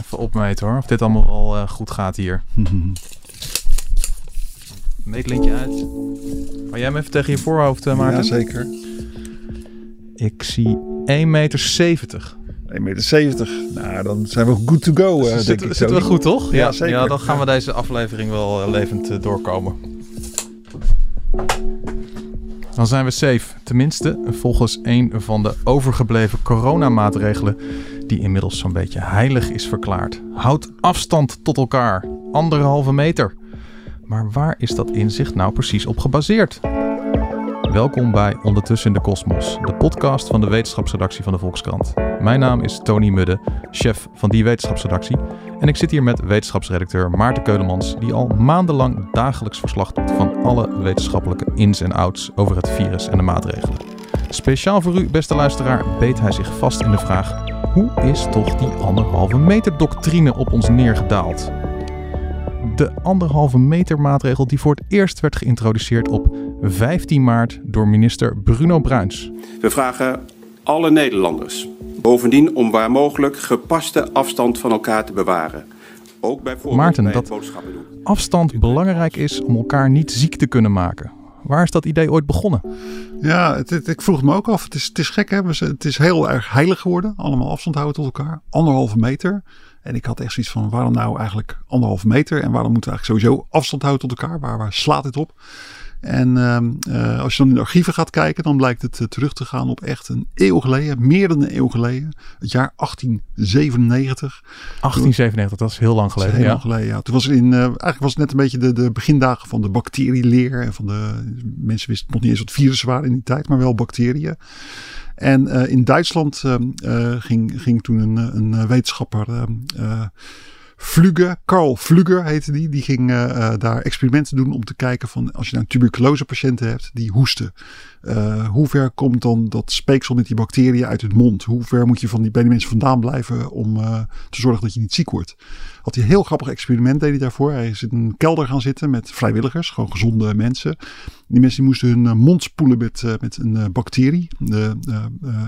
Even opmeten hoor, of dit allemaal wel uh, goed gaat hier. Meetlintje uit. Ga jij hem even tegen je voorhoofd, uh, Maarten? Ja, zeker. Ik zie 1,70 meter. 1,70 meter. Nou, dan zijn we good to go, uh, denk zitten, ik. Zitten we goed, toch? Ja, ja zeker. Ja, dan gaan we deze aflevering wel levend doorkomen. Dan zijn we safe. Tenminste, volgens een van de overgebleven coronamaatregelen die inmiddels zo'n beetje heilig is verklaard. Houd afstand tot elkaar. Anderhalve meter. Maar waar is dat inzicht nou precies op gebaseerd? Welkom bij Ondertussen in de Kosmos, de podcast van de wetenschapsredactie van de Volkskrant. Mijn naam is Tony Mudde, chef van die wetenschapsredactie. En ik zit hier met wetenschapsredacteur Maarten Keulemans, die al maandenlang dagelijks verslag doet van alle wetenschappelijke ins en outs over het virus en de maatregelen. Speciaal voor u, beste luisteraar, beet hij zich vast in de vraag: hoe is toch die anderhalve meter doctrine op ons neergedaald? De anderhalve meter maatregel die voor het eerst werd geïntroduceerd op 15 maart door minister Bruno Bruins. We vragen alle Nederlanders bovendien om waar mogelijk gepaste afstand van elkaar te bewaren. Ook bijvoorbeeld Maarten, bij dat boodschappen doen. afstand belangrijk is om elkaar niet ziek te kunnen maken. Waar is dat idee ooit begonnen? Ja, het, ik vroeg me ook af. Het is, het is gek, hè? Het is heel erg heilig geworden. Allemaal afstand houden tot elkaar. Anderhalve meter. En ik had echt zoiets van, waarom nou eigenlijk anderhalve meter? En waarom moeten we eigenlijk sowieso afstand houden tot elkaar? Waar, waar slaat dit op? En uh, als je dan in de archieven gaat kijken, dan blijkt het uh, terug te gaan op echt een eeuw geleden, meer dan een eeuw geleden, het jaar 1897. 1897, dat is heel lang geleden. heel ja. lang geleden, ja. Toen was het in, uh, eigenlijk was het net een beetje de, de begindagen van de bacterieleer en van de mensen wisten nog niet eens wat virussen waren in die tijd, maar wel bacteriën. En in Duitsland ging, ging toen een, een wetenschapper Vlugge, Carl Vlugger heette die. Die ging uh, daar experimenten doen om te kijken van als je nou tuberculosepatiënten hebt die hoesten. Uh, hoe ver komt dan dat speeksel met die bacteriën uit het mond? Hoe ver moet je van die, bij die mensen vandaan blijven om uh, te zorgen dat je niet ziek wordt? Had hij een heel grappig experiment deed hij daarvoor. Hij is in een kelder gaan zitten met vrijwilligers, gewoon gezonde mensen. Die mensen die moesten hun mond spoelen met, met een bacterie.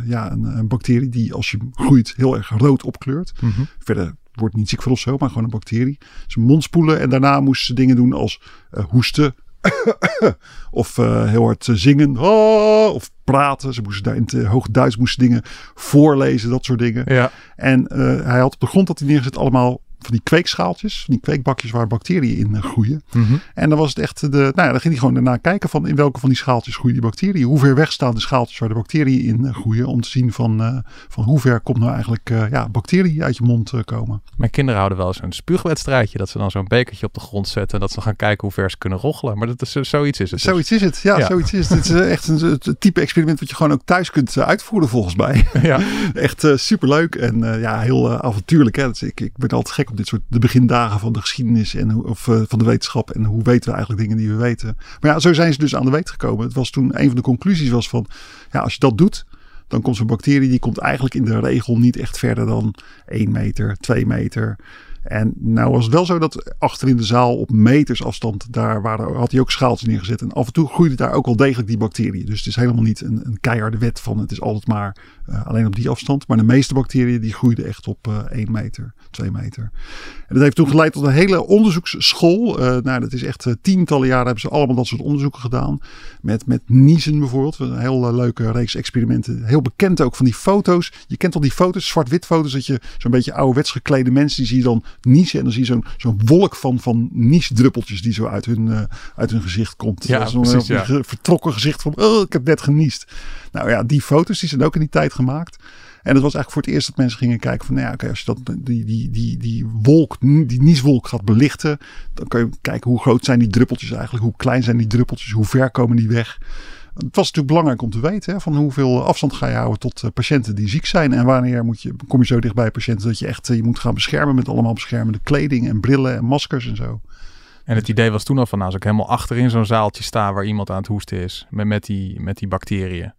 ja, een, een, bacterie die als je groeit heel erg rood opkleurt. Mm -hmm. Verder wordt niet ziek van of zo, maar gewoon een bacterie. Ze mond spoelen en daarna moesten ze dingen doen als uh, hoesten. of uh, heel hard zingen. Oh, of praten. Ze moesten daar in het hoog Duits moesten dingen voorlezen, dat soort dingen. Ja. En uh, hij had op de grond dat hij neergezet allemaal van die kweekschaaltjes, van die kweekbakjes waar bacteriën in uh, groeien. Mm -hmm. En dan was het echt de, nou ja, dan ging hij gewoon daarna kijken van in welke van die schaaltjes groeien die bacteriën. Hoe ver weg staan de schaaltjes waar de bacteriën in uh, groeien. Om te zien van, uh, van hoe ver komt nou eigenlijk ja, bacteriën uit je mond komen. Mijn kinderen houden wel zo'n spuugwedstrijdje. Dat ze dan zo'n bekertje op de grond zetten. En dat ze gaan kijken hoe ver ze kunnen rochelen. Maar dat is, zoiets is het. Dus. Zoiets is het, ja, ja. zoiets is het. Het is echt een, type experiment wat je gewoon ook thuis kunt uitvoeren volgens mij. Ja. echt superleuk en ja, heel avontuurlijk. Hè. Dus ik, ik ben altijd gek op dit soort de begin dagen van de geschiedenis en of uh, van de wetenschap en hoe weten we eigenlijk dingen die we weten. Maar ja, zo zijn ze dus aan de weet gekomen. Het was toen een van de conclusies was van, ja, als je dat doet, dan komt zo'n bacterie die komt eigenlijk in de regel niet echt verder dan 1 meter, 2 meter. En nou was het wel zo dat achter in de zaal op meters afstand, daar waren, had hij ook schaaltjes neergezet. En af en toe groeide daar ook wel degelijk die bacteriën. Dus het is helemaal niet een, een keiharde wet van het is altijd maar uh, alleen op die afstand. Maar de meeste bacteriën die groeiden echt op uh, 1 meter, 2 meter. En dat heeft toen geleid tot een hele onderzoeksschool. Uh, nou, dat is echt tientallen jaren hebben ze allemaal dat soort onderzoeken gedaan. Met, met niezen bijvoorbeeld. Een heel leuke reeks experimenten. Heel bekend ook van die foto's. Je kent al die foto's, zwart-wit foto's. Dat je zo'n beetje ouderwets geklede mensen, die zie je dan niezen. En dan zie je zo'n zo'n wolk van, van niesdruppeltjes die zo uit hun, uh, uit hun gezicht komt. Ja, zo'n ja. vertrokken gezicht van, oh, ik heb net geniest. Nou ja, die foto's die zijn ook in die tijd gemaakt. En het was eigenlijk voor het eerst dat mensen gingen kijken van, nou ja, oké, als je dat, die, die, die, die wolk, die nieswolk gaat belichten, dan kun je kijken hoe groot zijn die druppeltjes eigenlijk, hoe klein zijn die druppeltjes, hoe ver komen die weg. Het was natuurlijk belangrijk om te weten hè, van hoeveel afstand ga je houden tot uh, patiënten die ziek zijn. En wanneer moet je, kom je zo dicht bij patiënten dat je echt uh, je moet gaan beschermen met allemaal beschermende kleding en brillen en maskers en zo. En het idee was toen al van, nou, als ik helemaal achterin zo'n zaaltje sta waar iemand aan het hoesten is, met, met, die, met die bacteriën,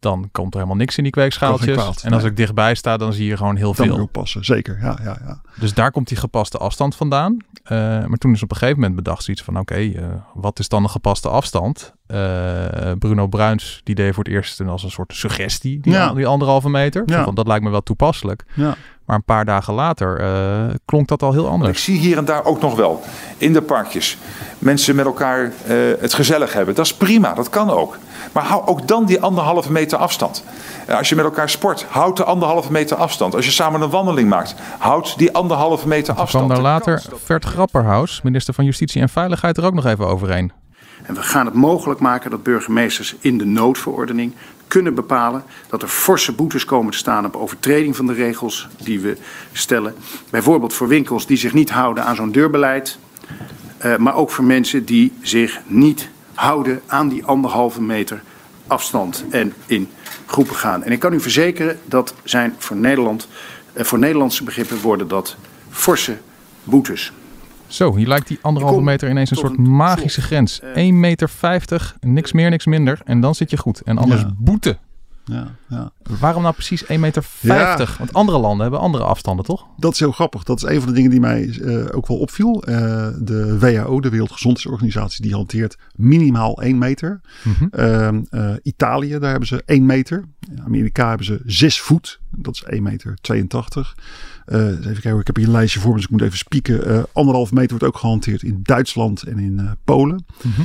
dan komt er helemaal niks in die kweekschaaltjes. Kwaad, en als nee. ik dichtbij sta, dan zie je gewoon heel Dan veel. moet je oppassen, zeker. Ja, ja, ja. Dus daar komt die gepaste afstand vandaan. Uh, maar toen is op een gegeven moment bedacht zoiets van, oké, okay, uh, wat is dan een gepaste afstand? eh, Bruno Bruins, die deed voor het eerst als een soort suggestie, die, Ja. die anderhalve meter. Ja. van, dat lijkt me wel toepasselijk. Ja. Maar een paar dagen later eh, klonk dat al heel Ik anders. zie hier en daar ook nog wel in de parkjes mensen met elkaar eh, het gezellig hebben. Dat is prima, dat kan ook. Maar hou ook dan die anderhalve meter afstand. Eh, Als je met elkaar sport, houd de anderhalve meter afstand. Als je samen een wandeling maakt, houd die anderhalve meter Toen kwam afstand. daar later Vert Grapperhaus, minister van Justitie en Veiligheid, er ook nog even overheen. En we gaan het mogelijk maken dat burgemeesters in de noodverordening kunnen bepalen dat er forse boetes komen te staan op overtreding van de regels die we stellen. Bijvoorbeeld voor winkels die zich niet houden aan zo'n deurbeleid. eh, maar ook voor mensen die zich niet houden aan die anderhalve meter afstand en in groepen gaan. En ik kan u verzekeren dat zijn voor Nederland, eh, voor Nederlandse begrippen worden dat forse boetes. Zo, hier lijkt die anderhalve meter ineens een soort een magische grens. Eh. 1,50 meter, niks meer, niks minder. En dan zit je goed. En anders Ja. boete. Ja, ja. Waarom nou precies 1,50 meter? Ja. Want andere landen hebben andere afstanden, toch? Dat is heel grappig. Dat is een van de dingen die mij eh, ook wel opviel. Eh, de WHO, de Wereldgezondheidsorganisatie, die hanteert minimaal 1 meter. Mhm. Ehm, eh, Italië, daar hebben ze 1 meter. In Amerika hebben ze 6 voet. Dat is 1 meter 82. Eh, even kijken, ik heb hier een lijstje voor me, dus ik moet even spieken. Eh anderhalf meter wordt ook gehanteerd in Duitsland en in eh, Polen. Mhm.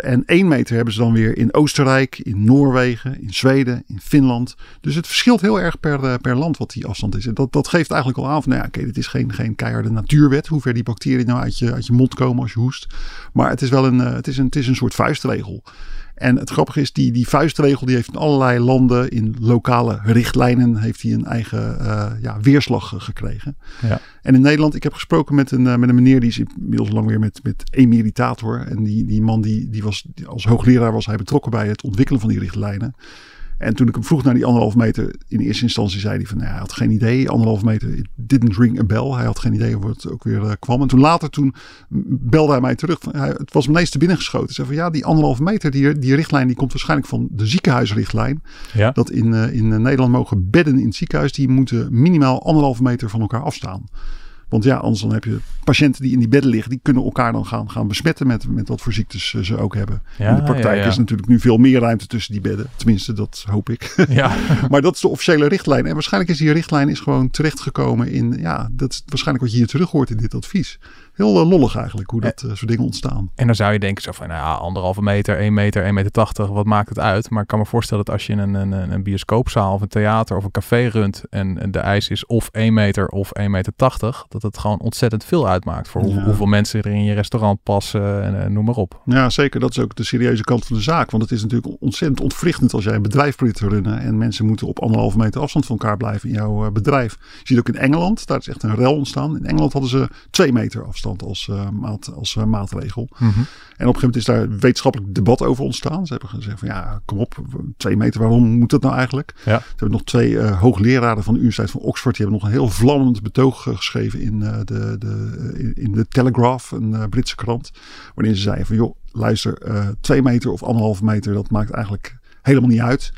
En 1 meter hebben ze dan weer in Oostenrijk, in Noorwegen, in Zweden, in Finland. Dus het verschilt heel erg per, per land wat die afstand is. En dat, dat geeft eigenlijk al aan van, nou ja, oké, dit is geen, geen keiharde natuurwet. Hoe ver die bacteriën nou uit je, uit je mond komen als je hoest. Maar het is wel een, het is een, het is een soort vuistregel. En het grappige is, die, die vuistregel die heeft in allerlei landen in lokale richtlijnen heeft hij een eigen eh, ja, weerslag gekregen. Ja. En in Nederland, ik heb gesproken met een, eh, met een meneer die is inmiddels lang weer met, met emeritator. En die, die man die, die was als hoogleraar was hij betrokken bij het ontwikkelen van die richtlijnen. En toen ik hem vroeg naar die anderhalf meter, in eerste instantie zei hij van, nou, hij had geen idee, anderhalf meter, it didn't ring a bell. Hij had geen idee hoe het ook weer eh, kwam. En toen later, toen belde hij mij terug. Van, hij, het was me ineens te binnen geschoten. Hij zei van, ja, die anderhalf meter, die, die richtlijn, die komt waarschijnlijk van de ziekenhuisrichtlijn. Ja. Dat in, eh, in eh, Nederland mogen bedden in het ziekenhuis, die moeten minimaal anderhalve meter van elkaar afstaan. Want ja, anders dan heb je patiënten die in die bedden liggen, die kunnen elkaar dan gaan, gaan besmetten met, met wat voor ziektes eh, ze ook hebben. Ja, in de praktijk ja, ja. is natuurlijk nu veel meer ruimte tussen die bedden. Tenminste, dat hoop ik. Ja. maar dat is de officiële richtlijn. En waarschijnlijk is die richtlijn is gewoon terechtgekomen in, ja, dat is waarschijnlijk wat je hier terug hoort in dit advies. Heel eh, lollig eigenlijk hoe dat eh, soort dingen ontstaan. En dan zou je denken zo van, nou ja, anderhalve meter, 1 meter, 1 meter 80, wat maakt het uit? Maar ik kan me voorstellen dat als je een, een, een bioscoopzaal of een theater of een café runt en de eis is of 1 meter of 1 meter 80, dat het gewoon ontzettend veel uitmaakt voor hoe- Ja. hoeveel mensen er in je restaurant passen en noem maar op. Ja, zeker. Dat is ook de serieuze kant van de zaak. Want het is natuurlijk ontzettend ontwrichtend als jij een bedrijf probeert te runnen. En mensen moeten op anderhalve meter afstand van elkaar blijven in jouw eh, bedrijf. Je ziet ook in Engeland, daar is echt een rel ontstaan. In Engeland hadden ze twee meter afstand als, eh, maat, als eh, maatregel. En op een gegeven moment is daar wetenschappelijk debat over ontstaan. Ze hebben gezegd van ja, kom op, twee meter, waarom moet dat nou eigenlijk? Ja. Ze hebben nog twee eh, hoogleraren van de Universiteit van Oxford. Die hebben nog een heel vlammend betoog geschreven in, de, de, in, de Telegraph, een Britse krant. Waarin ze zeiden van joh, luister, twee meter of anderhalve meter, dat maakt eigenlijk helemaal niet uit.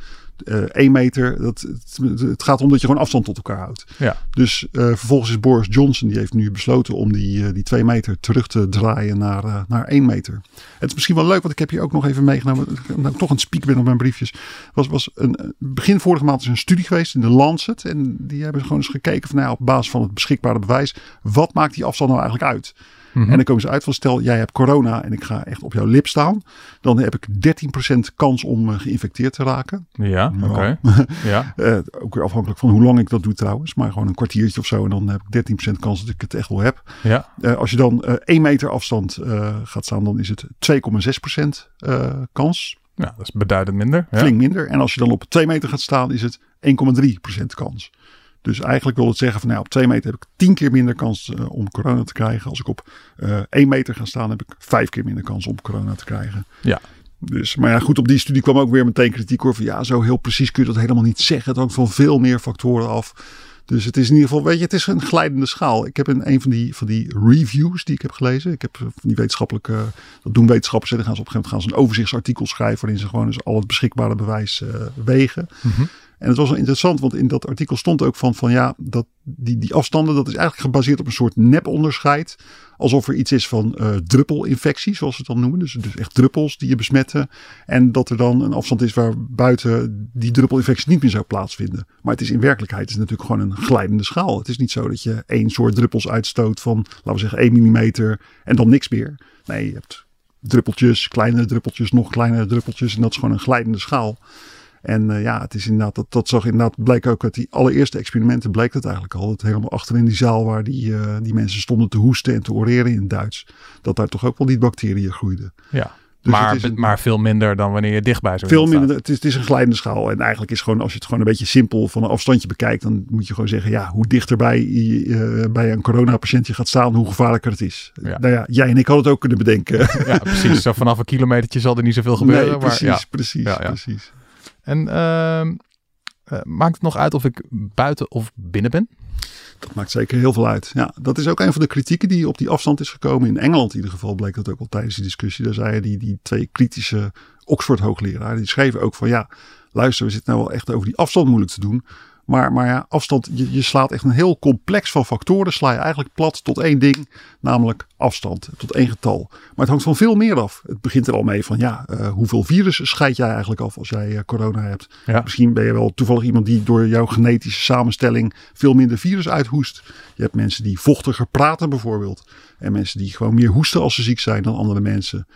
Eh één meter, dat, het, het gaat om dat je gewoon afstand tot elkaar houdt. Ja. Dus eh, vervolgens is Boris Johnson, die heeft nu besloten om die, eh, die twee meter terug te draaien naar, eh, naar één meter. Het is misschien wel leuk, want ik heb hier ook nog even meegenomen, nou, toch het spieken ben op mijn briefjes. Was, was een, eh, begin vorige maand is een studie geweest in de Lancet. En die hebben gewoon eens gekeken van, nou, op basis van het beschikbare bewijs, wat maakt die afstand nou eigenlijk uit? Mhm. En dan komen ze uit van stel jij hebt corona en ik ga echt op jouw lip staan. Dan heb ik 13% kans om eh, geïnfecteerd te raken. Ja, Ja. oké. Ja. Eh, ook weer afhankelijk van hoe lang ik dat doe trouwens. Maar gewoon een kwartiertje of zo. En dan heb ik 13% kans dat ik het echt wel heb. Ja. Eh, als je dan eh 1 meter afstand gaat staan, dan is het 2,6% eh kans. ja, dat is beduidend minder. Ja. Flink minder. En als je dan op 2 meter gaat staan, is het 1,3% kans. Dus eigenlijk wil het zeggen van nou, op 2 meter heb ik 10 keer minder kans eh, om corona te krijgen. Als ik op eh 1 meter ga staan, heb ik 5 keer minder kans om corona te krijgen. Ja. Dus, maar ja, goed, op die studie kwam ook weer meteen kritiek over. Ja, zo heel precies kun je dat helemaal niet zeggen. Het hangt van veel meer factoren af. Dus het is in ieder geval, weet je, het is een glijdende schaal. Ik heb in een van die, van die reviews die ik heb gelezen. Ik heb eh, van die wetenschappelijke, dat doen wetenschappers. En dan gaan ze op een gegeven moment gaan ze een overzichtsartikel schrijven. Waarin ze gewoon eens al het beschikbare bewijs eh, wegen. Mhm. En het was wel interessant, want in dat artikel stond ook van, van ja, dat die, die afstanden, dat is eigenlijk gebaseerd op een soort neponderscheid. Alsof er iets is van uh, druppelinfectie, zoals ze het dan noemen. Dus, dus echt druppels die je besmetten. En dat er dan een afstand is waar buiten die druppelinfectie niet meer zou plaatsvinden. Maar het is in werkelijkheid is natuurlijk gewoon een glijdende schaal. Het is niet zo dat je één soort druppels uitstoot van, laten we zeggen, 1 mm en dan niks meer. Nee, je hebt druppeltjes, kleinere druppeltjes, nog kleinere druppeltjes. En dat is gewoon een glijdende schaal. En uh, ja, het is inderdaad, dat, dat zag inderdaad, bleek ook uit die allereerste experimenten, bleek het eigenlijk al. Dat helemaal achter in die zaal waar die, uh, die mensen stonden te hoesten en te oreren in het Duits. Dat daar toch ook wel die bacteriën groeiden. Ja. Dus maar, een, maar veel minder dan wanneer je dichtbij zou Veel minder. Het is, het is een glijdende schaal. En eigenlijk is gewoon, als je het gewoon een beetje simpel van een afstandje bekijkt, dan moet je gewoon zeggen: ja, hoe dichterbij je, uh, bij een coronapatiënt je gaat staan, hoe gevaarlijker het is. Ja. Nou ja, jij en ik hadden het ook kunnen bedenken. Ja, precies. Zo vanaf een kilometertje zal er niet zoveel gebeuren. Nee, precies, maar, ja. precies, ja, precies. En uh, maakt het nog uit of ik buiten of binnen ben? Dat maakt zeker heel veel uit. Ja, dat is ook een van de kritieken die op die afstand is gekomen. In Engeland in ieder geval bleek dat ook al tijdens die discussie. Daar zeiden die, die twee kritische Oxford hoogleraren, die schreven ook van ja, luister, we zitten nou wel echt over die afstand moeilijk te doen. Maar, maar ja, afstand, je, je slaat echt een heel complex van factoren. Sla je eigenlijk plat tot één ding, namelijk afstand, tot één getal. Maar het hangt van veel meer af. Het begint er al mee van, ja, uh, hoeveel virussen scheid jij eigenlijk af als jij uh, corona hebt? Ja. Misschien ben je wel toevallig iemand die door jouw genetische samenstelling veel minder virus uithoest. Je hebt mensen die vochtiger praten bijvoorbeeld. En mensen die gewoon meer hoesten als ze ziek zijn dan andere mensen.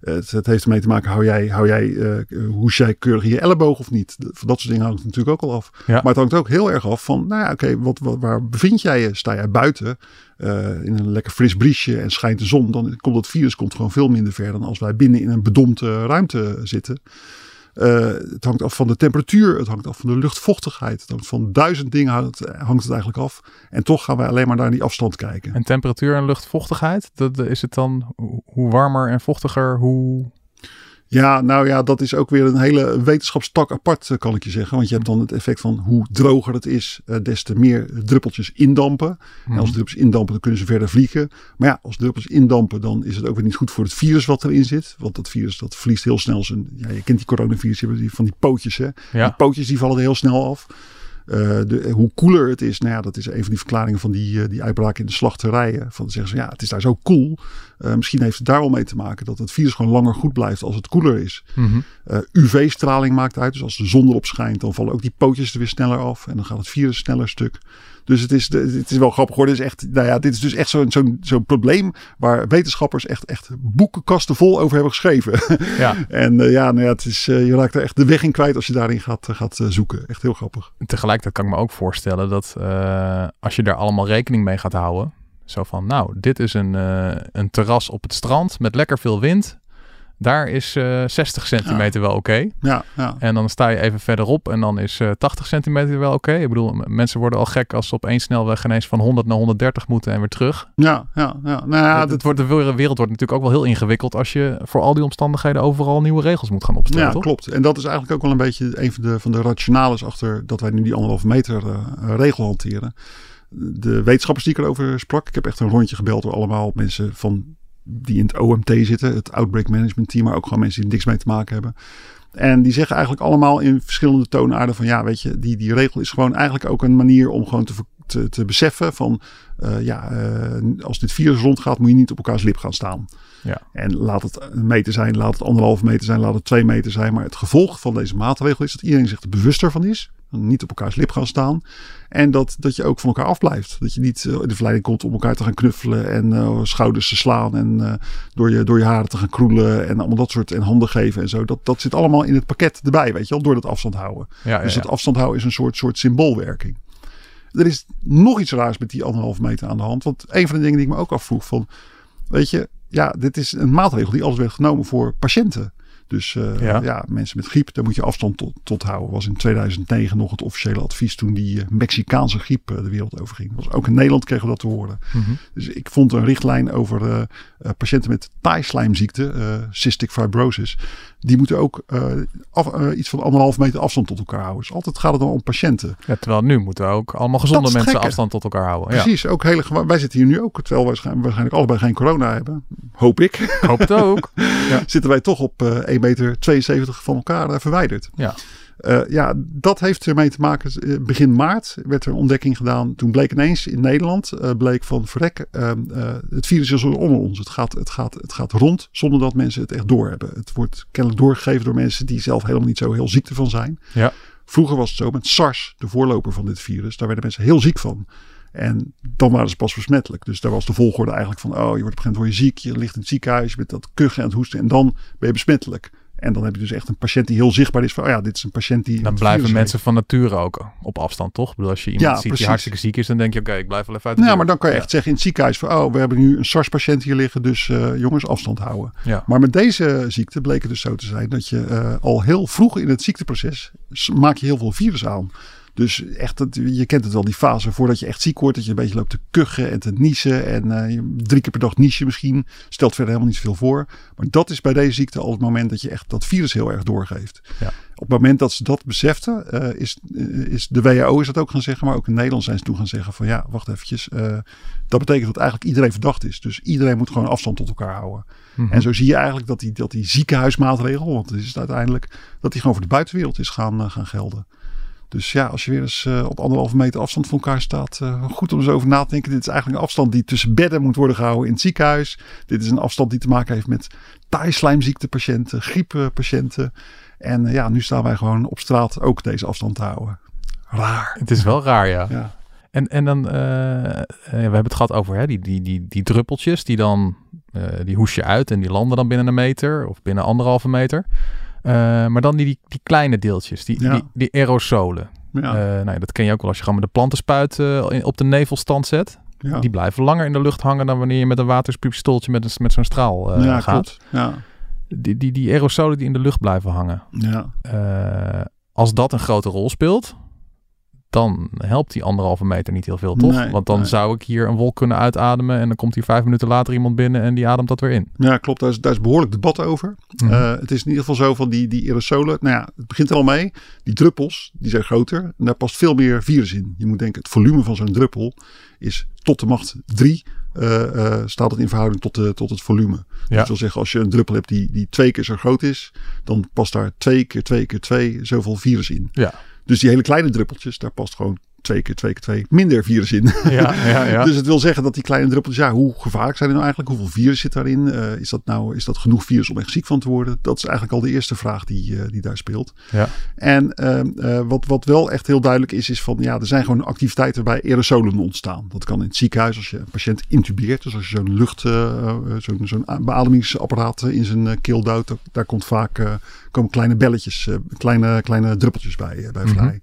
Het, het, heeft ermee te maken, hou jij, hou jij, uh, hoes jij keurig in je elleboog of niet? Dat soort dingen hangt natuurlijk ook al af. Ja. Maar het hangt ook heel erg af van, nou ja, oké, okay, wat, wat, waar bevind jij je? Sta jij buiten uh, in een lekker fris briesje en schijnt de zon? Dan komt dat virus komt gewoon veel minder ver dan als wij binnen in een bedompte ruimte zitten. Uh, het hangt af van de temperatuur, het hangt af van de luchtvochtigheid. Het hangt van duizend dingen hangt het, hangt het eigenlijk af. En toch gaan wij alleen maar naar die afstand kijken. En temperatuur en luchtvochtigheid, dat, is het dan hoe warmer en vochtiger, hoe ja, nou ja, dat is ook weer een hele wetenschapstak apart, eh, kan ik je zeggen. Want je hebt dan het effect van hoe droger het is, uh, des te meer druppeltjes indampen. Mm. En als druppels indampen, dan kunnen ze verder vliegen. Maar ja, als druppels indampen, dan is het ook weer niet goed voor het virus wat erin zit. Want dat virus, dat vliegt heel snel zijn... Ja, je kent die coronavirus, die, van die pootjes, hè. Ja. Die pootjes, die vallen er heel snel af. Uh, de, hoe koeler het is, nou ja, dat is een van die verklaringen van die, uh, die uitbraak in de slachterijen. Van zeggen ze, ja, het is daar zo koel. Cool. Uh, misschien heeft het daar wel mee te maken dat het virus gewoon langer goed blijft als het koeler is. Mm -hmm. UV-straling maakt uit, dus als de zon erop schijnt, dan vallen ook die pootjes er weer sneller af. En dan gaat het virus sneller stuk. Dus het is, het is wel grappig hoor. Dit is, echt, nou ja, dit is dus echt zo'n zo'n zo'n probleem waar wetenschappers echt, echt boekenkasten vol over hebben geschreven. Ja. en uh, ja, nou ja, het is, uh, je raakt er echt de weg in kwijt als je daarin gaat, uh, gaat zoeken. Echt heel grappig. Tegelijkertijd kan ik me ook voorstellen dat als je daar allemaal rekening mee gaat houden. Zo van, nou, dit is een, een terras op het strand met lekker veel wind. Daar is uh, 60 centimeter ja. wel oké. Okay. Ja, ja. En dan sta je even verderop en dan is uh, 80 centimeter wel oké. Okay. Ik bedoel, mensen worden al gek als ze op één snelweg ineens van 100 naar 130 moeten en weer terug. Ja, ja, ja. Nou ja het, het wordt, de wereld wordt natuurlijk ook wel heel ingewikkeld als je voor al die omstandigheden overal nieuwe regels moet gaan opstellen. Ja, toch? klopt. En dat is eigenlijk ook wel een beetje een van de, van de rationales achter dat wij nu die anderhalve meter uh, regel hanteren. De wetenschappers die ik erover sprak, ik heb echt een rondje gebeld door allemaal mensen van die in het OMT zitten, het Outbreak Management Team, maar ook gewoon mensen die niks mee te maken hebben. En die zeggen eigenlijk allemaal in verschillende toonaarden van ja, weet je, die, die regel is gewoon eigenlijk ook een manier om gewoon te, te, te beseffen van uh, ja, uh, als dit virus rondgaat, moet je niet op elkaars lip gaan staan. Ja. En laat het een meter zijn, laat het anderhalve meter zijn, laat het twee meter zijn. Maar het gevolg van deze maatregel is dat iedereen zich er bewuster van is. Niet op elkaars lip gaan staan. En dat, dat je ook van elkaar afblijft. Dat je niet in de verleiding komt om elkaar te gaan knuffelen en uh, schouders te slaan. En uh, door, je, door je haren te gaan kroelen en allemaal dat soort en handen geven en zo. Dat, dat zit allemaal in het pakket erbij, weet je wel, door dat afstand houden. Ja, dus ja, dat afstand houden is een soort, soort symboolwerking. Er is nog iets raars met die anderhalve meter aan de hand. Want een van de dingen die ik me ook afvroeg van, weet je, ja, dit is een maatregel die alles werd genomen voor patiënten. Dus uh, ja. ja. mensen met griep, daar moet je afstand tot, tot houden. Was in 2009 nog het officiële advies toen die uh, Mexicaanse griep uh, de wereld overging. Was ook in Nederland kregen we dat te horen. Mm -hmm. Dus ik vond een richtlijn over patiënten met taaislijmziekte, cystic fibrosis. Die moeten ook af, iets van anderhalf meter afstand tot elkaar houden. Dus altijd gaat het dan om patiënten. Ja, terwijl nu moeten ook allemaal gezonde mensen gekke. afstand tot elkaar houden. Precies, ja. ook hele, wij zitten hier nu ook, terwijl wij waarschijnlijk allebei geen corona hebben. Hoop ik. Hoop het ook. ja. Zitten wij toch op 1,72 meter van elkaar verwijderd. Ja. Uh, ja, dat heeft ermee te maken. Uh, begin maart werd er een ontdekking gedaan. Toen bleek ineens in Nederland, uh, bleek van verrek, ehm, het virus is onder ons. Het gaat, het, gaat, het gaat rond zonder dat mensen het echt doorhebben. Het wordt kennelijk doorgegeven door mensen die zelf helemaal niet zo heel ziek ervan zijn. Ja. Vroeger was het zo met SARS, de voorloper van dit virus. Daar werden mensen heel ziek van. En dan waren ze pas besmettelijk. Dus daar was de volgorde eigenlijk van: oh, je wordt op een gegeven moment ziek, je ligt in het ziekenhuis, je bent dat kuchen en het hoesten. En dan ben je besmettelijk. En dan heb je dus echt een patiënt die heel zichtbaar is van, oh ja, dit is een patiënt die... Dan blijven mensen van nature ook op afstand, toch? Bedoel, als je iemand Ja, ziet die hartstikke ziek is, dan denk je, oké, ik blijf wel even uit de Ja, maar dan kan je Ja. echt zeggen in het ziekenhuis van, oh, we hebben nu een SARS-patiënt hier liggen, dus eh, jongens, afstand houden. Maar met deze ziekte bleek het dus zo te zijn dat je eh, al heel vroeg in het ziekteproces maak je heel veel virus aan. Dus echt, het, je kent het wel, die fase voordat je echt ziek wordt, dat je een beetje loopt te kuchen en te niezen. En eh, drie keer per dag nies je misschien. Stelt verder helemaal niet zoveel voor. Maar dat is bij deze ziekte al het moment dat je echt dat virus heel erg doorgeeft. Ja. Op het moment dat ze dat beseften, eh, is, eh, is de WHO is dat ook gaan zeggen, maar ook in Nederland zijn ze toen gaan zeggen van ja, wacht eventjes. dat betekent dat eigenlijk iedereen verdacht is. Dus iedereen moet gewoon afstand tot elkaar houden. Mhm. En zo zie je eigenlijk dat die, dat die ziekenhuismaatregel, want dat is het uiteindelijk, dat die gewoon voor de buitenwereld is gaan, gaan gelden. Dus ja, als je weer eens eh, op anderhalve meter afstand van elkaar staat, eh, goed om eens over na te denken. Dit is eigenlijk een afstand die tussen bedden moet worden gehouden in het ziekenhuis. Dit is een afstand die te maken heeft met taaislijmziektepatiënten, grieppatiënten. En eh, ja, nu staan wij gewoon op straat ook deze afstand te houden. Raar. Het is wel raar, ja. Ja. En, en dan, we hebben het gehad over hè, die, die, die, die druppeltjes, die dan, die hoes je uit en die landen dan binnen een meter of binnen anderhalve meter. Eh, maar dan die, die, die kleine deeltjes, die, Ja. die, die aerosolen. Ja, Eh, nou ja, dat ken je ook wel als je gewoon met de plantenspuit eh, in- op de nevelstand zet. ja. Die blijven langer in de lucht hangen dan wanneer je met een waterspistooltje met, een, met zo'n straal eh, ja gaat. klopt. Ja, Die, die, die aerosolen die in de lucht blijven hangen. ja. Eh, als dat een grote rol speelt, dan helpt die anderhalve meter niet heel veel, toch? Nee, Want dan nee. zou ik hier een wolk kunnen uitademen en dan komt hier vijf minuten later iemand binnen en die ademt dat weer in. ja klopt. Daar is, daar is behoorlijk debat over. Mhm. Eh, het is in ieder geval zo van die, die aerosolen. Nou ja, het begint er al mee. Die druppels, die zijn groter. En daar past veel meer virus in. Je moet denken, het volume van zo'n druppel is tot de macht 3. staat het in verhouding tot, de, tot het volume. Dus Ja. dat wil zeggen, als je een druppel hebt die, die twee keer zo groot is, dan past daar twee keer twee keer twee zoveel virus in. Ja. Dus die hele kleine druppeltjes, daar past gewoon twee keer twee keer twee minder virus in. ja, ja, ja. Dus het wil zeggen dat die kleine druppeltjes, ja, hoe gevaarlijk zijn die nou eigenlijk? Hoeveel virus zit daarin? Eh, is dat nou is dat genoeg virus om echt ziek van te worden? Dat is eigenlijk al de eerste vraag die, eh, die daar speelt. Ja. En ehm, eh, wat, wat wel echt heel duidelijk is, is van ja, er zijn gewoon activiteiten waarbij aerosolen ontstaan. Dat kan in het ziekenhuis als je een patiënt intubeert. Dus als je zo'n lucht, zo'n zo'n beademingsapparaat in zijn keel duwt, daar- komt vaak komen kleine belletjes, kleine, kleine druppeltjes bij, bij Mhm. vrij.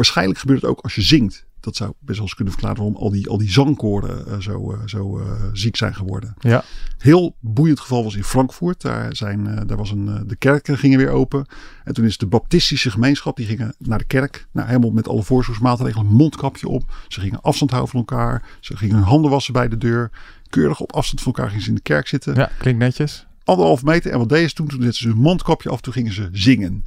Waarschijnlijk gebeurt het ook als je zingt. Dat zou best wel eens kunnen verklaren waarom al die, al die zangkoren eh, zo, eh, zo eh, ziek zijn geworden. Ja. Heel boeiend geval was in Frankfurt. Daar, zijn, daar was een, de kerken gingen weer open. En toen is de baptistische gemeenschap, die gingen naar de kerk. Nou, helemaal met alle voorzorgsmaatregelen, mondkapje op. Ze gingen afstand houden van elkaar. Ze gingen hun handen wassen bij de deur. Keurig op afstand van elkaar gingen ze in de kerk zitten. ja, klinkt netjes. Anderhalf meter. En wat deden ze toen? Toen zetten ze hun mondkapje af. Toen gingen ze zingen.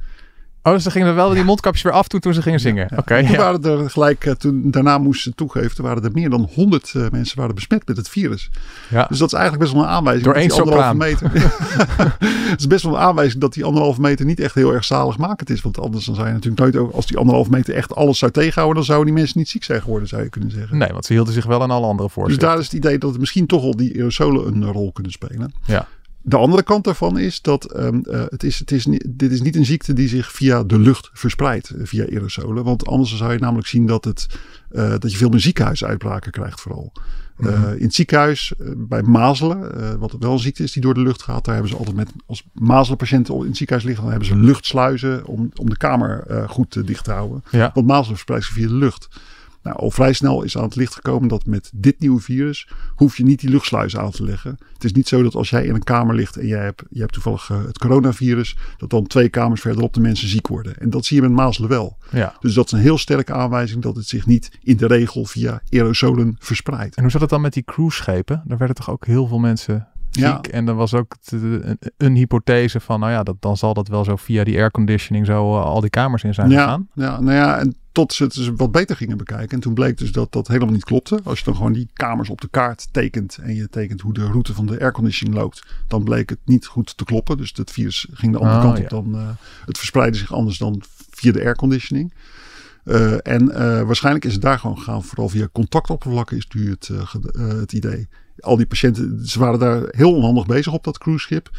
Oh, dus ze gingen er wel die mondkapjes weer af toen, toen ze gingen zingen. Oké, Toen ja. waren er gelijk, eh, toen daarna moesten ze toegeven, toen waren er meer dan 100 eh, mensen waren besmet met het virus. ja. Dus dat is eigenlijk best wel een aanwijzing. Door één die anderhalve meter. Het is best wel een aanwijzing dat die anderhalve meter niet echt heel erg zaligmakend is. Want anders dan zou je natuurlijk nooit, ook- als die anderhalve meter echt alles zou tegenhouden, dan zouden die mensen niet ziek zijn geworden, zou je kunnen zeggen. Nee, want ze hielden zich wel aan alle andere Dus voorschriften. daar is het idee dat het misschien toch al die aerosolen een rol kunnen spelen. Ja. De andere kant daarvan is dat ehm, eh, het is, het is dit is niet een ziekte die zich via de lucht verspreidt, eh, via aerosolen. Want anders zou je namelijk zien dat, het, eh, dat je veel meer ziekenhuisuitbraken krijgt vooral. Mhm. in het ziekenhuis, bij mazelen, wat wel een ziekte is die door de lucht gaat, daar hebben ze altijd met, als mazelenpatiënten in het ziekenhuis liggen, dan hebben ze luchtsluizen om, om de kamer goed dicht te houden. Ja. Want mazelen verspreidt zich via de lucht. Nou, al vrij snel is aan het licht gekomen dat met dit nieuwe virus hoef je niet die luchtsluizen aan te leggen. Het is niet zo dat als jij in een kamer ligt en jij hebt, je hebt toevallig eh, het coronavirus, dat dan twee kamers verderop de mensen ziek worden. En dat zie je met mazelen wel. ja. Dus dat is een heel sterke aanwijzing dat het zich niet in de regel via aerosolen verspreidt. En hoe zat het dan met die cruiseschepen? Daar werden toch ook heel veel mensen ziek? Ja. En er was ook een, een hypothese van, nou ja, dat, dan zal dat wel zo via die airconditioning zo eh, al die kamers in zijn Ja, gegaan. ja, nou ja, en tot ze het dus wat beter gingen bekijken. En toen bleek dus dat dat helemaal niet klopte. Als je dan gewoon die kamers op de kaart tekent en je tekent hoe de route van de airconditioning loopt, dan bleek het niet goed te kloppen. Dus het virus ging de andere Oh, kant ja. op dan. eh, het verspreidde zich anders dan via via de airconditioning. Uh, en uh, waarschijnlijk is het daar gewoon gegaan, vooral via contactoppervlakken is nu het, uh, het idee. Al die patiënten, ze waren daar heel onhandig bezig op dat cruiseschip.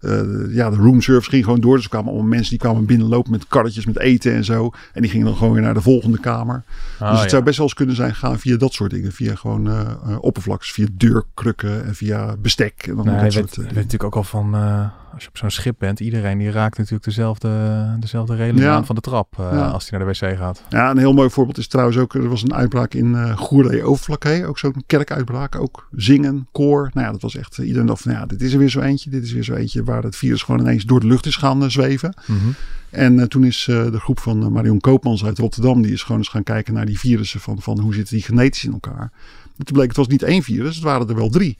Uh, ja, de roomservice ging gewoon door. Dus er kwamen allemaal mensen die kwamen binnenlopen met karretjes met eten en zo. En die gingen dan gewoon weer naar de volgende kamer. Ah, dus het ja. zou best wel eens kunnen zijn gaan via dat soort dingen. Via gewoon uh, uh, oppervlaks, via deurkrukken en via bestek. En dan Nee, dat soort, weet, eh, weet natuurlijk ook al van, eh, als je op zo'n schip bent, iedereen die raakt natuurlijk dezelfde, dezelfde reling Ja. aan van de trap eh, Ja. als hij naar de wc gaat. Ja, een heel mooi voorbeeld is trouwens ook, er was een uitbraak in uh, Goerlee Overflakkee. Ook zo'n kerkuitbraak, ook zingen, koor. Nou ja, dat was echt, uh, iedereen dacht van ja, dit is er weer zo eentje. Dit is weer zo eentje waar het virus gewoon ineens door de lucht is gaan zweven. Mhm. En toen is de groep van Marion Koopmans uit Rotterdam, die is gewoon eens gaan kijken naar die virussen van, van hoe zitten die genetisch in elkaar. En toen bleek het was niet één virus, het waren er wel drie.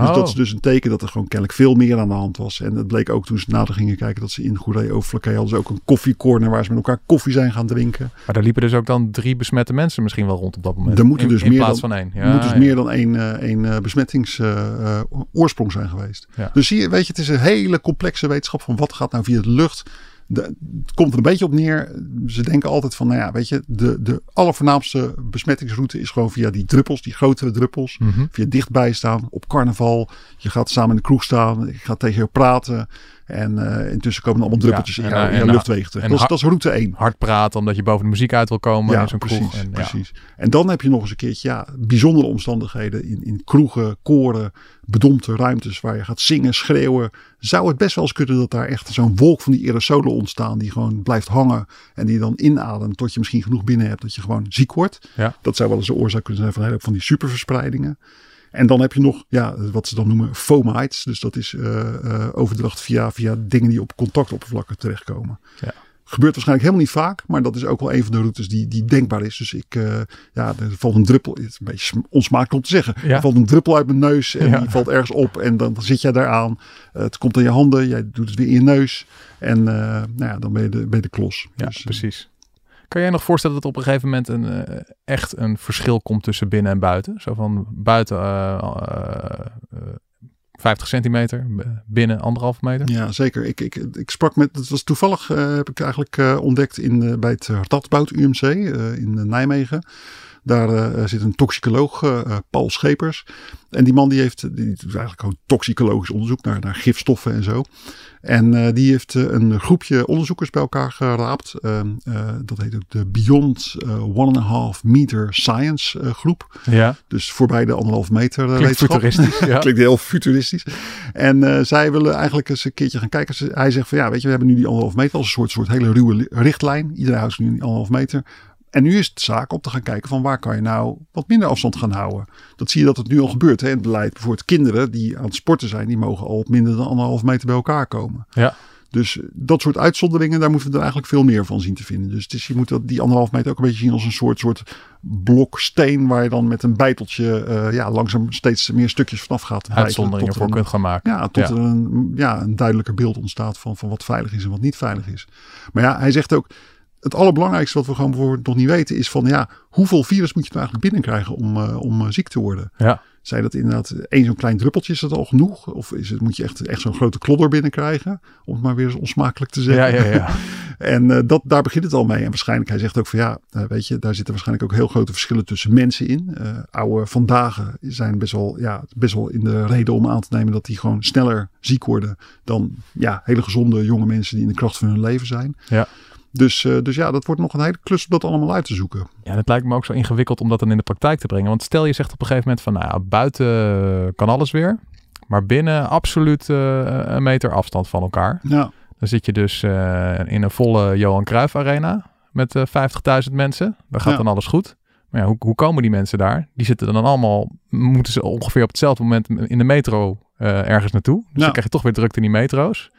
Dus Oh. dat is dus een teken dat er gewoon kennelijk veel meer aan de hand was. En het bleek ook toen ze nader gingen kijken dat ze in Goeree Overflakkee hadden ze ook een koffiecorner waar ze met elkaar koffie zijn gaan drinken. Maar daar liepen dus ook dan drie besmette mensen misschien wel rond op dat moment. Er moeten dus in meer plaats dan- van één. Er moet dus ja. meer dan één, uh, één uh, besmettingsoorsprong zijn geweest. Ja. Dus zie je, weet je, het is een hele complexe wetenschap van wat gaat nou via de lucht. De, het komt er een beetje op neer. Ze denken altijd van, nou ja, weet je, de, de allervoornaamste besmettingsroute is gewoon via die druppels, die grotere druppels. Mhm. Via dichtbij staan, op carnaval. Je gaat samen in de kroeg staan, je gaat tegen je praten. En uh, intussen komen er allemaal druppeltjes Ja, in jouw, uh, in jouw luchtwegen terecht. Dat is, ha- dat is route 1. Hard praten omdat je boven de muziek uit wil komen Ja, in zo'n precies, kroeg. En, ja. precies. En dan heb je nog eens een keertje ja, bijzondere omstandigheden in, in kroegen, koren, bedompte ruimtes waar je gaat zingen, schreeuwen. Zou het best wel eens kunnen dat daar echt zo'n wolk van die aerosolen ontstaan die gewoon blijft hangen en die dan inademt tot je misschien genoeg binnen hebt dat je gewoon ziek wordt. Ja. Dat zou wel eens de oorzaak kunnen zijn van een hele van die superverspreidingen. En dan heb je nog ja, wat ze dan noemen fomites. Dus dat is uh, uh, overdracht via, via dingen die op contactoppervlakken terechtkomen. Ja. Gebeurt waarschijnlijk helemaal niet vaak, maar dat is ook wel een van de routes die, die denkbaar is. Dus ik, uh, ja, er valt een druppel, het is een beetje onsmakelijk om te zeggen. Ja. Er valt een druppel uit mijn neus en Ja. die valt ergens op en dan zit jij daar aan. Uh, het komt in je handen, jij doet het weer in je neus en uh, nou ja, dan ben je de, ben je de klos. Ja, Dus, precies. Kan jij nog voorstellen dat op een gegeven moment een, echt een verschil komt tussen binnen en buiten? Zo van buiten 50 centimeter, binnen anderhalve meter? Ja, zeker. Ik, ik, ik sprak met, het was toevallig, uh, heb ik eigenlijk uh, ontdekt in, bij het Radboud UMC in Nijmegen. Daar zit een toxicoloog, Paul Schepers. En die man die heeft, die doet eigenlijk gewoon toxicologisch onderzoek naar, naar gifstoffen en zo. En uh, die heeft uh, een groepje onderzoekers bij elkaar geraapt. Uh, dat heet ook de Beyond One and a Half Meter Science groep. Ja. Dus voorbij de anderhalf meter Klinkt wetenschap. futuristisch. Ja. Klinkt heel futuristisch. En zij willen eigenlijk eens een keertje gaan kijken. Hij zegt van ja, weet je, we hebben nu die anderhalf meter als een soort, soort hele ruwe richtlijn. Iedereen houdt zich nu die anderhalf meter. En nu is het zaak om te gaan kijken van waar kan je nou wat minder afstand gaan houden. Dat zie je dat het nu al gebeurt. Hè? Het beleid bijvoorbeeld kinderen die aan het sporten zijn, die mogen al op minder dan anderhalf meter bij elkaar komen. Ja. Dus dat soort uitzonderingen, daar moeten we er eigenlijk veel meer van zien te vinden. Dus het is, je moet dat, die anderhalf meter ook een beetje zien als een soort, soort blok steen waar je dan met een bijteltje uh, ja, langzaam steeds meer stukjes vanaf gaat. Uitzonderingen voor een, kunt gaan maken. Ja, tot Ja. er een, ja, een duidelijker beeld ontstaat van, van wat veilig is en wat niet veilig is. Maar ja, hij zegt ook, het allerbelangrijkste wat we gewoon bijvoorbeeld nog niet weten is van ja, hoeveel virus moet je nou eigenlijk binnenkrijgen om, uh, om uh, ziek te worden? Ja. Zijn dat inderdaad één zo'n klein druppeltje, is dat al genoeg? Of is het, moet je echt, echt zo'n grote klodder binnenkrijgen? Om het maar weer eens onsmakelijk te zeggen. Ja, ja, ja. en uh, dat, daar begint het al mee. En waarschijnlijk, hij zegt ook van ja, uh, weet je, daar zitten waarschijnlijk ook heel grote verschillen tussen mensen in. Uh, oude vandaag zijn best wel, ja, best wel in de reden om aan te nemen dat die gewoon sneller ziek worden dan ja, hele gezonde jonge mensen die in de kracht van hun leven zijn. Ja. Dus, uh, dus ja, dat wordt nog een hele klus om dat allemaal uit te zoeken. Ja, het lijkt me ook zo ingewikkeld om dat dan in de praktijk te brengen. Want stel je zegt op een gegeven moment van, nou ja, buiten kan alles weer. Maar binnen absoluut uh, een meter afstand van elkaar. Ja. Dan zit je dus uh, in een volle Johan Cruijff Arena met uh, 50.000 mensen. Dan gaat Ja. dan alles goed. Maar ja, hoe, hoe komen die mensen daar? Die zitten dan allemaal, moeten ze ongeveer op hetzelfde moment in de metro uh, ergens naartoe. Dus Ja. dan krijg je toch weer drukte in die metro's.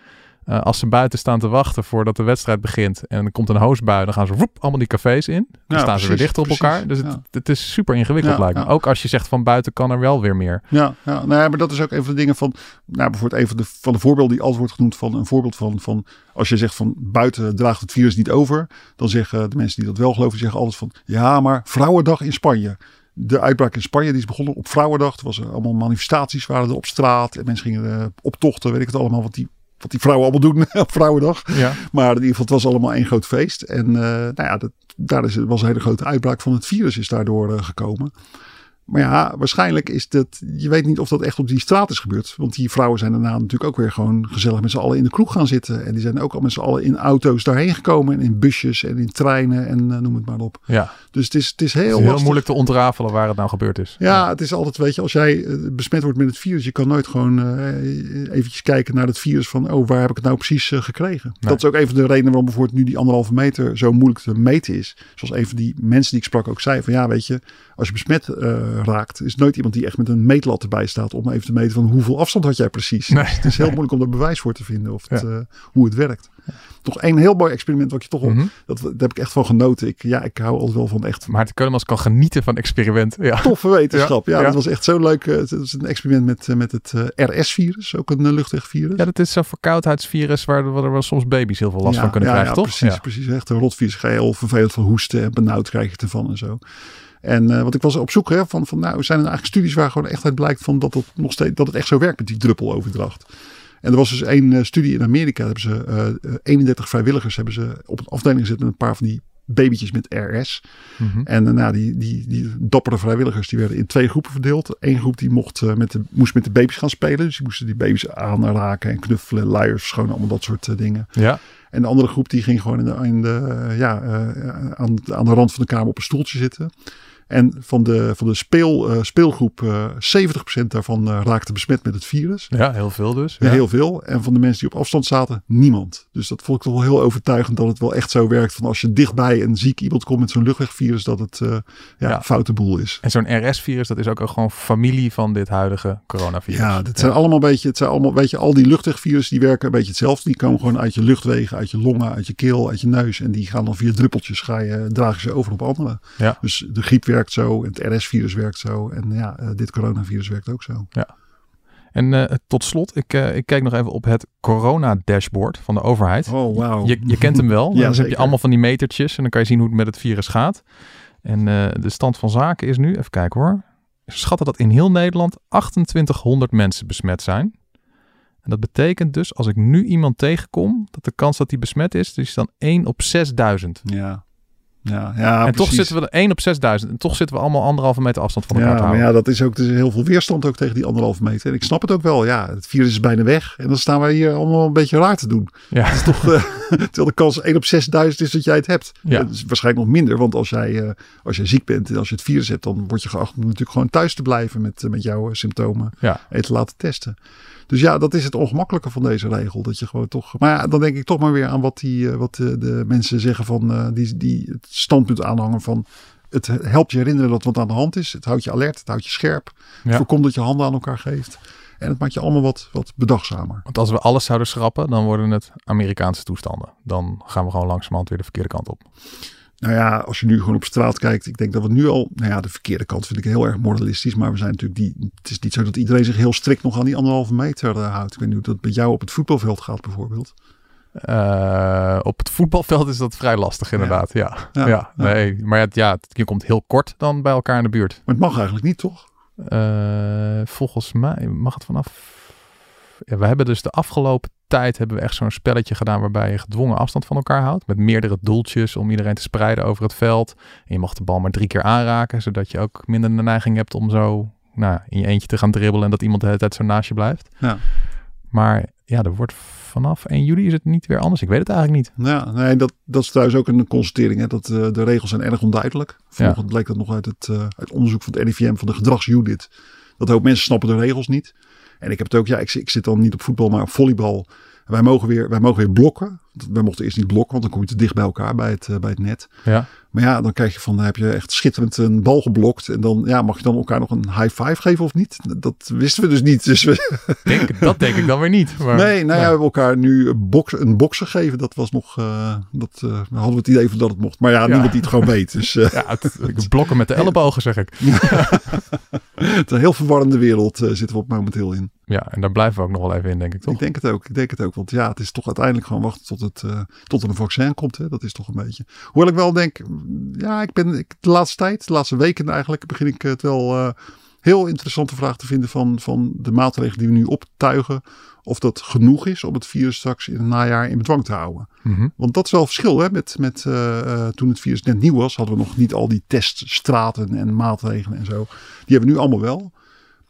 Uh, als ze buiten staan te wachten voordat de wedstrijd begint en er komt een hoosbui, dan gaan ze woep, allemaal die cafés in. Dan Ja, staan ze weer dichter op precies, elkaar. Dus het, ja. het is super ingewikkeld Ja, lijkt me. Ook als je zegt van buiten kan er wel weer meer. Ja, ja. Nou ja, maar dat is ook een van de dingen van, nou bijvoorbeeld een van de, van de voorbeelden die altijd wordt genoemd van een voorbeeld van, van als je zegt van buiten draagt het virus niet over, dan zeggen de mensen die dat wel geloven, zeggen altijd van ja, maar Vrouwendag in Spanje. De uitbraak in Spanje die is begonnen op Vrouwendag. Er was er allemaal manifestaties waren er op straat en mensen gingen uh, optochten, weet ik het allemaal, want die wat die vrouwen allemaal doen op Vrouwendag. Ja. Maar in ieder geval, het was allemaal één groot feest. En uh, nou ja, dat, daar is, was een hele grote uitbraak van het virus is daardoor uh, gekomen. Maar ja, waarschijnlijk is dat. Je weet niet of dat echt op die straat is gebeurd. Want die vrouwen zijn daarna natuurlijk ook weer gewoon gezellig met z'n allen in de kroeg gaan zitten. En die zijn ook al met z'n allen in auto's daarheen gekomen. En in busjes en in treinen en uh, noem het maar op. Ja. Dus het is, het is heel, het is heel moeilijk te ontrafelen waar het nou gebeurd is. Ja, ja, het is altijd, weet je, als jij besmet wordt met het virus. Je kan nooit gewoon uh, eventjes kijken naar het virus van. Oh, waar heb ik het nou precies uh, gekregen? Nee. Dat is ook een van de redenen waarom bijvoorbeeld nu die anderhalve meter zo moeilijk te meten is. Zoals een van die mensen die ik sprak ook zei. Van ja, weet je, als je besmet raakt, is nooit iemand die echt met een meetlat erbij staat om even te meten van hoeveel afstand had jij precies. Nee. Dus het is heel moeilijk om er bewijs voor te vinden of het, ja. uh, hoe het werkt. Toch een heel mooi experiment wat je toch mm -hmm. dat, daar heb ik echt van genoten. Ik, ja, ik hou altijd wel van echt. Maarten Keulemans kan genieten van experimenten. Ja. Toffe wetenschap. Ja, ja, dat was echt zo leuk. Het is een experiment met, met het RS-virus, ook een luchtwegvirus. Ja, dat is zo'n verkoudheidsvirus waar, waar er wel soms baby's heel veel last ja, van kunnen krijgen, ja, toch? Precies, precies. Echt een rotvirus. Ga je heel vervelend van hoesten en benauwd krijg je het ervan en zo. En uh, wat ik was op zoek hè, van, van nou, zijn er eigenlijk studies waar gewoon echt uit blijkt van dat het nog steeds dat het echt zo werkt met die druppeloverdracht. En er was dus één uh, studie in Amerika, hebben ze uh, 31 vrijwilligers hebben ze op een afdeling gezet met een paar van die babytjes met RS. Mhm. En nou, die, die, die dappere vrijwilligers die werden in twee groepen verdeeld. Eén groep die mocht, uh, met de, moest met de baby's gaan spelen. Dus die moesten die baby's aanraken en knuffelen, luiers verschonen, allemaal dat soort uh, dingen. Ja. En de andere groep die ging gewoon in de, in de, ja, aan, aan de rand van de kamer op een stoeltje zitten. En van de, van de speel, uh, speelgroep, uh, 70% daarvan uh, raakte besmet met het virus. Ja, heel veel dus. Ja. Heel veel. En van de mensen die op afstand zaten, niemand. Dus dat vond ik toch wel heel overtuigend dat het wel echt zo werkt. Van als je dichtbij een ziek iemand komt met zo'n luchtwegvirus, dat het ja, ja. foute boel is. En zo'n RS-virus, dat is ook gewoon familie van dit huidige coronavirus. Ja, het zijn allemaal een beetje, het zijn allemaal, weet je, al die luchtwegvirussen die werken een beetje hetzelfde. Die komen gewoon uit je luchtwegen, uit je longen, uit je keel, uit je neus. En die gaan dan via druppeltjes, ga je, draag je ze over op anderen. Ja. Dus de griep werkt zo, het RS-virus werkt zo en ja, uh, dit coronavirus werkt ook zo. Ja. En uh, tot slot, ik, uh, ik kijk nog even op het corona-dashboard van de overheid. Oh, wow. Je, je kent hem wel. ja, dan zeker. heb je allemaal van die metertjes en dan kan je zien hoe het met het virus gaat. En de stand van zaken is nu, even kijken hoor. Schatten dat in heel Nederland 2800 mensen besmet zijn. En dat betekent dus, als ik nu iemand tegenkom, dat de kans dat hij besmet is, dus is dan 1 op 6000. Ja. Ja, ja, en precies. toch zitten we er 1 op 6000. En toch zitten we allemaal anderhalve meter afstand van elkaar ja, te maar ja, dat is ook dus heel veel weerstand ook tegen die anderhalve meter. En ik snap het ook wel. Ja, het virus is bijna weg. En dan staan wij hier allemaal een beetje raar te doen. Ja. Is toch, uh, terwijl de kans 1 op 6000 is dat jij het hebt. Ja. Dat is waarschijnlijk nog minder. Want als jij, uh, als jij ziek bent en als je het virus hebt, dan word je geacht om natuurlijk gewoon thuis te blijven met, uh, met jouw symptomen. Ja. En te laten testen. Dus ja, dat is het ongemakkelijke van deze regel. Dat je gewoon toch. Maar ja, dan denk ik toch maar weer aan wat, die, wat de, de mensen zeggen van uh, die, die het standpunt aanhangen van. Het helpt je herinneren dat wat aan de hand is. Het houdt je alert, het houdt je scherp. Ja. Voorkomt dat je handen aan elkaar geeft. En het maakt je allemaal wat, wat bedachtzamer. Want als we alles zouden schrappen, dan worden het Amerikaanse toestanden. Dan gaan we gewoon langzamerhand weer de verkeerde kant op. Nou ja, als je nu gewoon op straat kijkt, ik denk dat we nu al, nou ja, de verkeerde kant vind ik heel erg moralistisch, maar we zijn natuurlijk die, het is niet zo dat iedereen zich heel strikt nog aan die anderhalve meter uh, houdt. Ik weet niet hoe dat bij jou op het voetbalveld gaat bijvoorbeeld. Uh, op het voetbalveld is dat vrij lastig inderdaad, ja. Ja, ja, ja. nee, maar ja, ja, je komt heel kort dan bij elkaar in de buurt. Maar het mag eigenlijk niet, toch? Uh, volgens mij mag het vanaf... Ja, we hebben dus de afgelopen tijd hebben we echt zo'n spelletje gedaan waarbij je gedwongen afstand van elkaar houdt. Met meerdere doeltjes om iedereen te spreiden over het veld. En je mag de bal maar drie keer aanraken, zodat je ook minder de neiging hebt om zo nou, in je eentje te gaan dribbelen en dat iemand de hele tijd zo naast je blijft. Ja. Maar ja, er wordt vanaf 1 juli is het niet weer anders. Ik weet het eigenlijk niet. Ja, nee, dat, dat is trouwens ook een constatering. Hè, dat uh, de regels zijn erg onduidelijk. Vanochtend ja. bleek dat nog uit het, uh, uit onderzoek van het RIVM van de gedragsunit. Dat ook mensen snappen de regels niet. En ik heb het ook, ja, ik, ik zit dan niet op voetbal, maar op volleybal. Wij mogen weer, wij mogen weer blokken. Wij mochten eerst niet blokken, want dan kom je te dicht bij elkaar bij het, uh, bij het net. Ja. Maar ja, dan krijg je van, heb je echt schitterend een bal geblokt. En dan ja, mag je dan elkaar nog een high five geven of niet? Dat wisten we dus niet. Dus we denk, dat denk ik dan weer niet. Maar, nee, nou ja, we hebben elkaar nu box, een boksen geven. Dat was nog, uh, dat uh, hadden we het idee van dat het mocht. Maar ja, ja. niemand die het gewoon weet. Dus, uh, ja, het, blokken met de ellebogen zeg ik. het een heel verwarrende wereld zitten we op momenteel in. Ja, en daar blijven we ook nog wel even in, denk ik toch? Ik denk het ook. Ik denk het ook. Want ja, het is toch uiteindelijk gewoon wachten tot, het, tot er een vaccin komt. Hè? Dat is toch een beetje. Hoewel ik wel denk, ja, ik ben ik, de laatste tijd, de laatste weken eigenlijk, begin ik het wel uh, heel interessante vraag te vinden van, van de maatregelen die we nu optuigen. Of dat genoeg is om het virus straks in het najaar in bedwang te houden. Mhm. Want dat is wel verschil. Hè? Met, met, eh, eh, toen het virus net nieuw was, hadden we nog niet al die teststraten en maatregelen en zo. Die hebben we nu allemaal wel.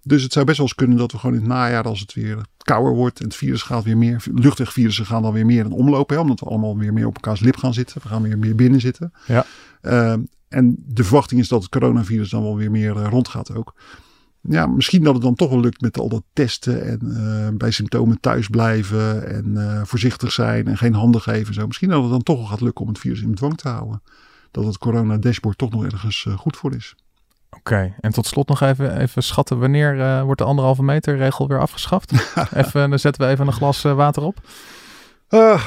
Dus het zou best wel eens kunnen dat we gewoon in het najaar, als het weer kouder wordt en het virus gaat weer meer, luchtwegvirussen gaan dan weer meer in omloop, hè, omdat we allemaal weer meer op elkaars lip gaan zitten. We gaan weer meer binnen zitten. Ja. Ehm, en de verwachting is dat het coronavirus dan wel weer meer eh, rondgaat ook. Ja, misschien dat het dan toch wel lukt met al dat testen en eh, bij symptomen thuis blijven en eh, voorzichtig zijn en geen handen geven. en Zo. Misschien dat het dan toch wel gaat lukken om het virus in bedwang te houden. Dat het corona dashboard toch nog ergens goed voor is. Oké, en tot slot nog even, even schatten. Wanneer eh, wordt de anderhalve meter regel weer afgeschaft? even, dan zetten we even een glas eh, water op. Ah,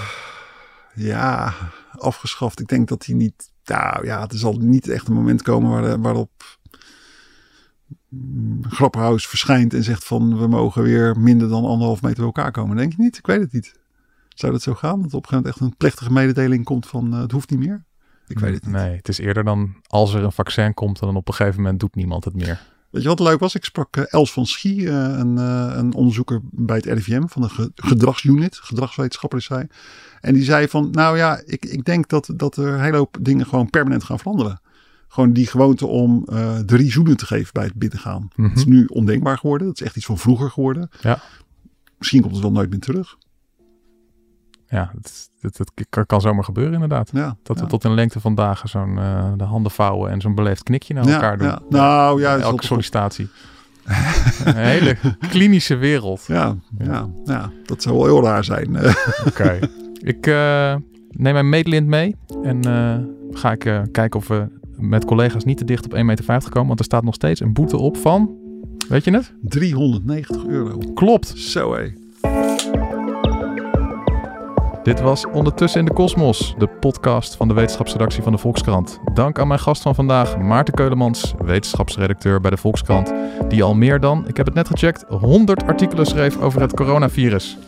ja, afgeschaft. Ik denk dat hij niet. Nou ja, er zal niet echt een moment komen waar, waarop mm, Grapperhaus verschijnt en zegt van we mogen weer minder dan anderhalf meter bij elkaar komen. Denk je niet? Ik weet het niet. Zou dat zo gaan? Dat op een gegeven moment echt een plechtige mededeling komt van eh, het hoeft niet meer? Ik weet het niet. Nee, het is eerder dan als er een vaccin komt en dan op een gegeven moment doet niemand het meer. Weet je wat leuk was? Ik sprak eh, Els van Schie, eh, een, eh, een onderzoeker bij het RIVM van de ge- gedragsunit, gedragswetenschapper is zij. En die zei van, nou ja, ik, ik denk dat, dat er een hele hoop dingen gewoon permanent gaan veranderen. Gewoon die gewoonte om drie zoenen te geven bij het binnengaan. Mhm. Het is nu ondenkbaar geworden. Dat is echt iets van vroeger geworden. Ja. Misschien komt het wel nooit meer terug. Ja, het, het, het kan- zomaar gebeuren inderdaad. Ja, Dat ja. we tot in lengte van dagen zo'n eh, de handen vouwen en zo'n beleefd knikje naar Ja, elkaar doen. Nou ja, elke sollicitatie. een hele klinische wereld. Ja, ja, ja, dat zou wel heel raar zijn. Oké. Ik eh, neem mijn meetlint mee en eh, ga ik kijken of we met collega's niet te dicht op 1,50 meter komen. Want er staat nog steeds een boete op van, weet je het? 390 euro. Klopt. Zo hé. Dit was Ondertussen in de Kosmos, de podcast van de wetenschapsredactie van de Volkskrant. Dank aan mijn gast van vandaag, Maarten Keulemans, wetenschapsredacteur bij de Volkskrant, die al meer dan, ik heb het net gecheckt, 100 artikelen schreef over het coronavirus.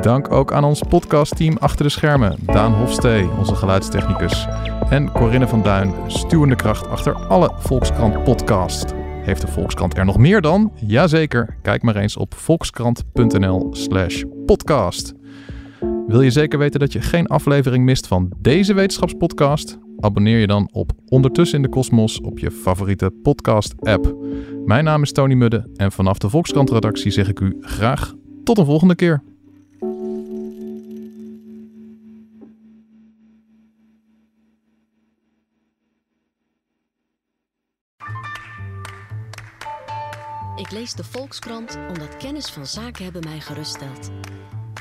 Dank ook aan ons podcastteam achter de schermen, Daan Hofstee, onze geluidstechnicus, en Corinne van Duin, stuwende kracht achter alle Volkskrant podcasts. Heeft de Volkskrant er nog meer dan? Jazeker, kijk maar eens op volkskrant.nl slash podcast. Wil je zeker weten dat je geen aflevering mist van deze wetenschapspodcast? Abonneer je dan op Ondertussen in de Kosmos op je favoriete podcast-app. Mijn naam is Tony Mudde en vanaf de Volkskrant-redactie zeg ik u graag tot een volgende keer. Ik lees de Volkskrant omdat kennis van zaken hebben mij geruststelt.